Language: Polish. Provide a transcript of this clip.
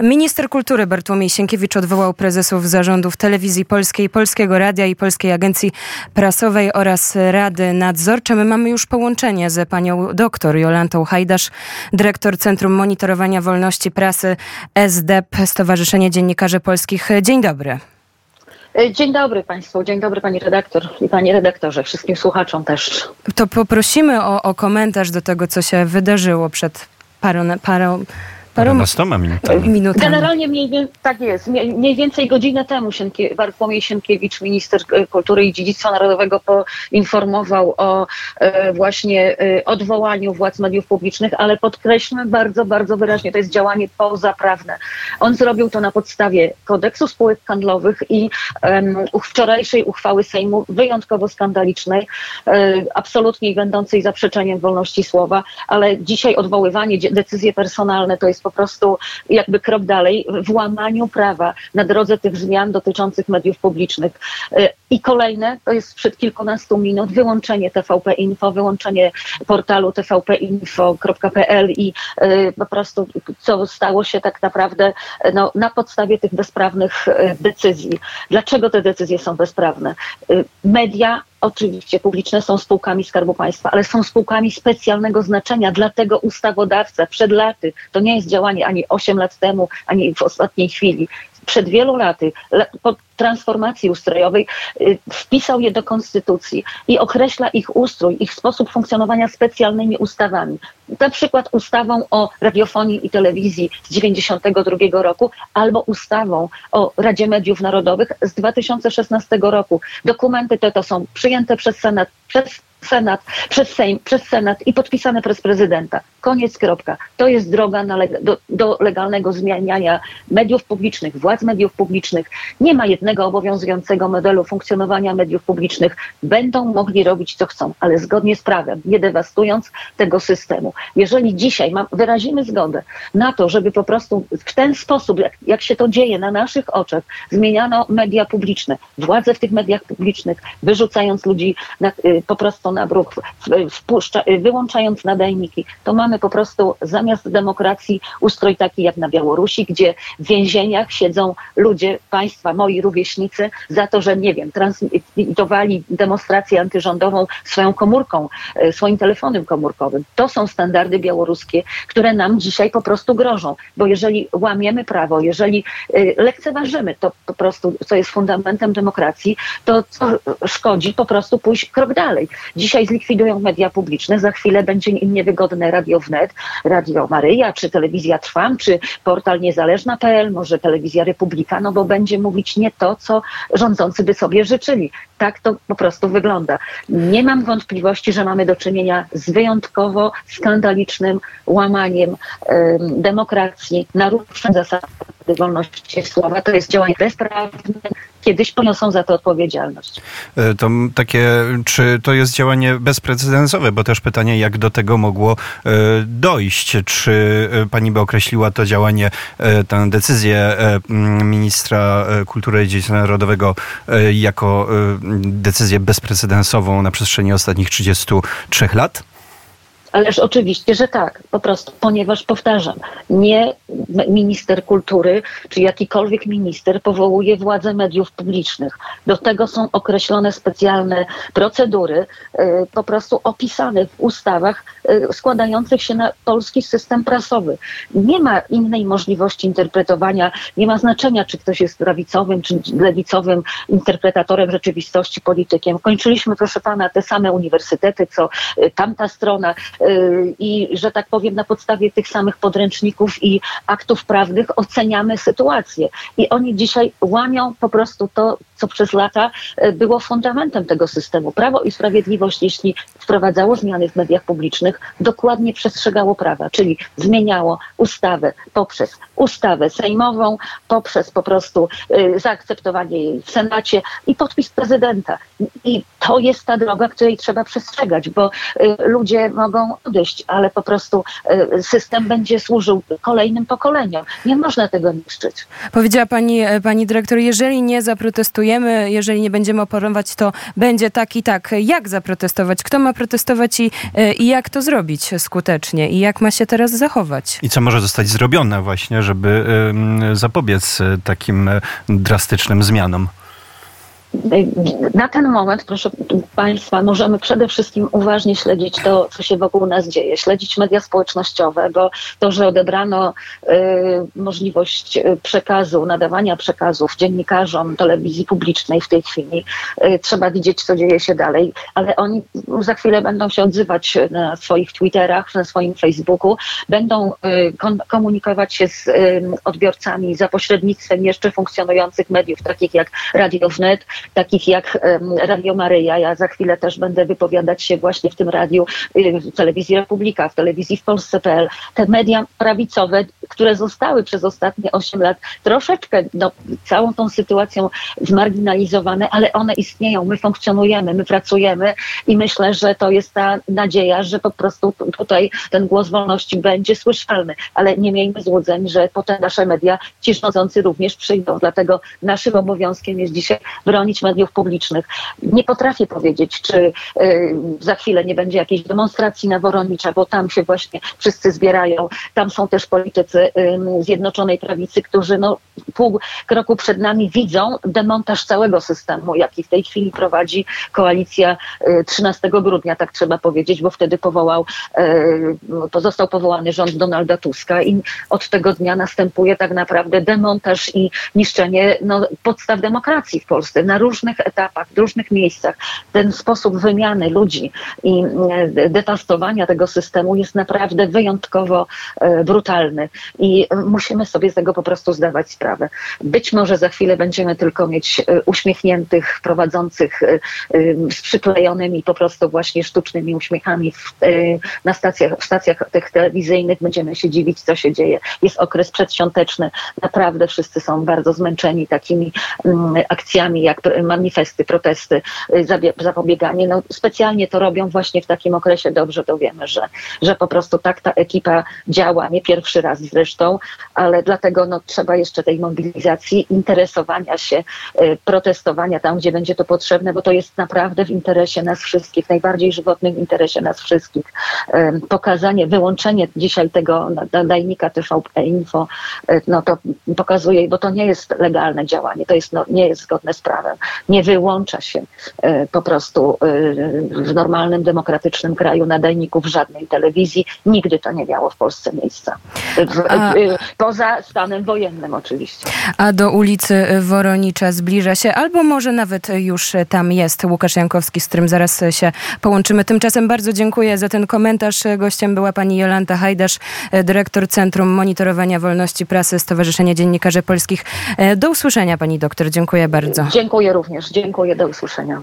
Minister kultury Bartłomiej Sienkiewicz odwołał prezesów zarządów Telewizji Polskiej, Polskiego Radia i Polskiej Agencji Prasowej oraz Rady Nadzorcze. My mamy już połączenie z panią doktor Jolantą Hajdasz, dyrektor Centrum Monitorowania Wolności Prasy SDEP, Stowarzyszenie Dziennikarzy Polskich. Dzień dobry. Dzień dobry Państwu, dzień dobry Pani redaktor i Panie redaktorze, wszystkim słuchaczom też. To poprosimy o, o komentarz do tego, co się wydarzyło przed parą, parą paroma minutami. minutami. Generalnie mniej więcej, tak jest, mniej więcej godzinę temu Sienkie, Bartłomiej Sienkiewicz, minister e, kultury i dziedzictwa narodowego poinformował o e, właśnie e, odwołaniu władz mediów publicznych, ale podkreślmy bardzo, bardzo wyraźnie, to jest działanie pozaprawne. On zrobił to na podstawie kodeksu spółek handlowych i um, wczorajszej uchwały Sejmu, wyjątkowo skandalicznej, absolutnie będącej zaprzeczeniem wolności słowa, ale dzisiaj odwoływanie, decyzje personalne to jest po prostu jakby krok dalej w łamaniu prawa na drodze tych zmian dotyczących mediów publicznych. E, I kolejne, to jest sprzed kilkunastu minut, wyłączenie TVP Info, wyłączenie portalu tvpinfo.pl i e, po prostu co stało się tak naprawdę no, na podstawie tych bezprawnych decyzji. Dlaczego te decyzje są bezprawne? Media oczywiście publiczne są spółkami Skarbu Państwa, ale są spółkami specjalnego znaczenia, dlatego ustawodawca przed laty, to nie jest działanie ani 8 lat temu, ani w ostatniej chwili, przed wielu laty, po transformacji ustrojowej, y, wpisał je do konstytucji i określa ich ustrój, ich sposób funkcjonowania specjalnymi ustawami. Na przykład ustawą o radiofonii i telewizji z 1992 roku albo ustawą o Radzie Mediów Narodowych z 2016 roku. Dokumenty te to są przyjęte przez Senat, przez Senat, przez Sejm, przez Senat i podpisane przez prezydenta. Koniec, kropka. To jest droga do, do, legalnego zmieniania mediów publicznych, władz mediów publicznych. Nie ma jednego obowiązującego modelu funkcjonowania mediów publicznych. Będą mogli robić co chcą, ale zgodnie z prawem, nie dewastując tego systemu. Jeżeli dzisiaj mam, wyrazimy zgodę na to, żeby po prostu w ten sposób, jak, jak się to dzieje na naszych oczach, zmieniano media publiczne, władze w tych mediach publicznych, wyrzucając ludzi na, y, po prostu na bruk, wpuszcza, wyłączając nadajniki, to mamy po prostu zamiast demokracji ustrój taki jak na Białorusi, gdzie w więzieniach siedzą ludzie, państwa, moi rówieśnicy, za to, że nie wiem, transmitowali demonstrację antyrządową swoją komórką, e, swoim telefonem komórkowym. To są standardy białoruskie, które nam dzisiaj po prostu grożą, bo jeżeli łamiemy prawo, jeżeli e, lekceważymy to po prostu, co jest fundamentem demokracji, to co szkodzi po prostu pójść krok dalej. Dzisiaj zlikwidują media publiczne, za chwilę będzie im niewygodne Radio Wnet, Radio Maryja, czy Telewizja Trwam, czy portal niezależna.pl, może Telewizja Republika, no bo będzie mówić nie to, co rządzący by sobie życzyli. Tak to po prostu wygląda. Nie mam wątpliwości, że mamy do czynienia z wyjątkowo skandalicznym łamaniem demokracji, naruszeniem zasad wolności słowa. To jest działanie bezprawne, kiedyś poniosą za to odpowiedzialność. E, to takie, czy to jest działanie bezprecedensowe, bo też pytanie, jak do tego mogło e, dojść? Czy e, pani by określiła to działanie, tę decyzję ministra kultury i dziedzictwa narodowego jako decyzję bezprecedensową na przestrzeni ostatnich 33 lat? Ależ oczywiście, że tak, po prostu, ponieważ powtarzam, nie minister kultury czy jakikolwiek minister powołuje władze mediów publicznych. Do tego są określone specjalne procedury, e, po prostu opisane w ustawach e, składających się na polski system prasowy. Nie ma innej możliwości interpretowania, nie ma znaczenia, czy ktoś jest prawicowym czy lewicowym interpretatorem rzeczywistości, politykiem. Kończyliśmy, proszę pana, te same uniwersytety, co e, tamta strona Y, i, że tak powiem, na podstawie tych samych podręczników i aktów prawnych oceniamy sytuację. I oni dzisiaj łamią po prostu to, co przez lata y, było fundamentem tego systemu. Prawo i Sprawiedliwość, jeśli wprowadzało zmiany w mediach publicznych, dokładnie przestrzegało prawa, czyli zmieniało ustawę poprzez ustawę sejmową, poprzez po prostu y, zaakceptowanie jej w Senacie i podpis prezydenta. I to jest ta droga, której trzeba przestrzegać, bo ludzie mogą odejść, ale po prostu e, system będzie służył kolejnym pokoleniom. Nie można tego niszczyć. Powiedziała pani, e, pani dyrektor, jeżeli nie zaprotestujemy, jeżeli nie będziemy oporować, to będzie tak i tak. Jak zaprotestować? Kto ma protestować i, i jak to zrobić skutecznie? I jak ma się teraz zachować? I co może zostać zrobione właśnie, żeby zapobiec takim drastycznym zmianom? Na ten moment, proszę Państwa, możemy przede wszystkim uważnie śledzić to, co się wokół nas dzieje, śledzić media społecznościowe, bo to, że odebrano y, możliwość y, przekazu, nadawania przekazów dziennikarzom telewizji publicznej w tej chwili, y, trzeba widzieć, co dzieje się dalej, ale oni za chwilę będą się odzywać na swoich Twitterach, na swoim Facebooku, będą y, komunikować się z y, odbiorcami za pośrednictwem jeszcze funkcjonujących mediów, takich jak Radio Wnet, takich jak Radio Maryja. Ja za chwilę też będę wypowiadać się właśnie w tym radiu, w telewizji Republika, w telewizji w Polsce.pl. Te media prawicowe, które zostały przez ostatnie 8 lat troszeczkę no, całą tą sytuacją zmarginalizowane, ale one istnieją, my funkcjonujemy, my pracujemy i myślę, że to jest ta nadzieja, że po prostu tutaj ten głos wolności będzie słyszalny, ale nie miejmy złudzeń, że potem nasze media ci rządzący również przyjdą. Dlatego naszym obowiązkiem jest dzisiaj bronić mediów publicznych. Nie potrafię powiedzieć, czy y, za chwilę nie będzie jakiejś demonstracji na Woronicza, bo tam się właśnie wszyscy zbierają. Tam są też politycy y, Zjednoczonej Prawicy, którzy no, pół kroku przed nami widzą demontaż całego systemu, jaki w tej chwili prowadzi koalicja 13 y, grudnia, tak trzeba powiedzieć, bo wtedy powołał, został powołany rząd Donalda Tuska i od tego dnia następuje tak naprawdę demontaż i niszczenie no, podstaw demokracji w Polsce na różnych etapach, w różnych miejscach. Ten sposób wymiany ludzi i e, detastowania tego systemu jest naprawdę wyjątkowo e, brutalny i musimy sobie z tego po prostu zdawać sprawę. Być może za chwilę będziemy tylko mieć e, uśmiechniętych, prowadzących z przyklejonymi po prostu właśnie sztucznymi uśmiechami w, na stacjach, w stacjach tych telewizyjnych. Będziemy się dziwić, co się dzieje. Jest okres przedświąteczny. Naprawdę wszyscy są bardzo zmęczeni takimi mm, akcjami jak manifesty, protesty, y, zapobieganie. No, specjalnie to robią właśnie w takim okresie. Dobrze to wiemy, że, że po prostu tak ta ekipa działa, nie pierwszy raz zresztą, ale dlatego no, trzeba jeszcze tej mobilizacji, interesowania się, y, protestowania tam, gdzie będzie to potrzebne, bo to jest naprawdę w interesie nas wszystkich, najbardziej żywotnym interesie nas wszystkich. Pokazanie, wyłączenie dzisiaj tego nadajnika TVP Info, y, no to pokazuje, bo to nie jest legalne działanie, to jest, no, nie jest zgodne z prawem. Nie wyłącza się e, po prostu e, w normalnym, demokratycznym kraju nadajników żadnej telewizji. Nigdy to nie miało w Polsce miejsca. W, A... Poza stanem wojennym oczywiście. A do ulicy Woronicza zbliża się, albo może nawet już tam jest Łukasz Jankowski, z którym zaraz się połączymy. Tymczasem bardzo dziękuję za ten komentarz. Gościem była pani Jolanta Hajdasz, dyrektor Centrum Monitorowania Wolności Prasy Stowarzyszenia Dziennikarzy Polskich. Do usłyszenia pani doktor. Dziękuję bardzo. Dziękuję również. Dziękuję. Do usłyszenia.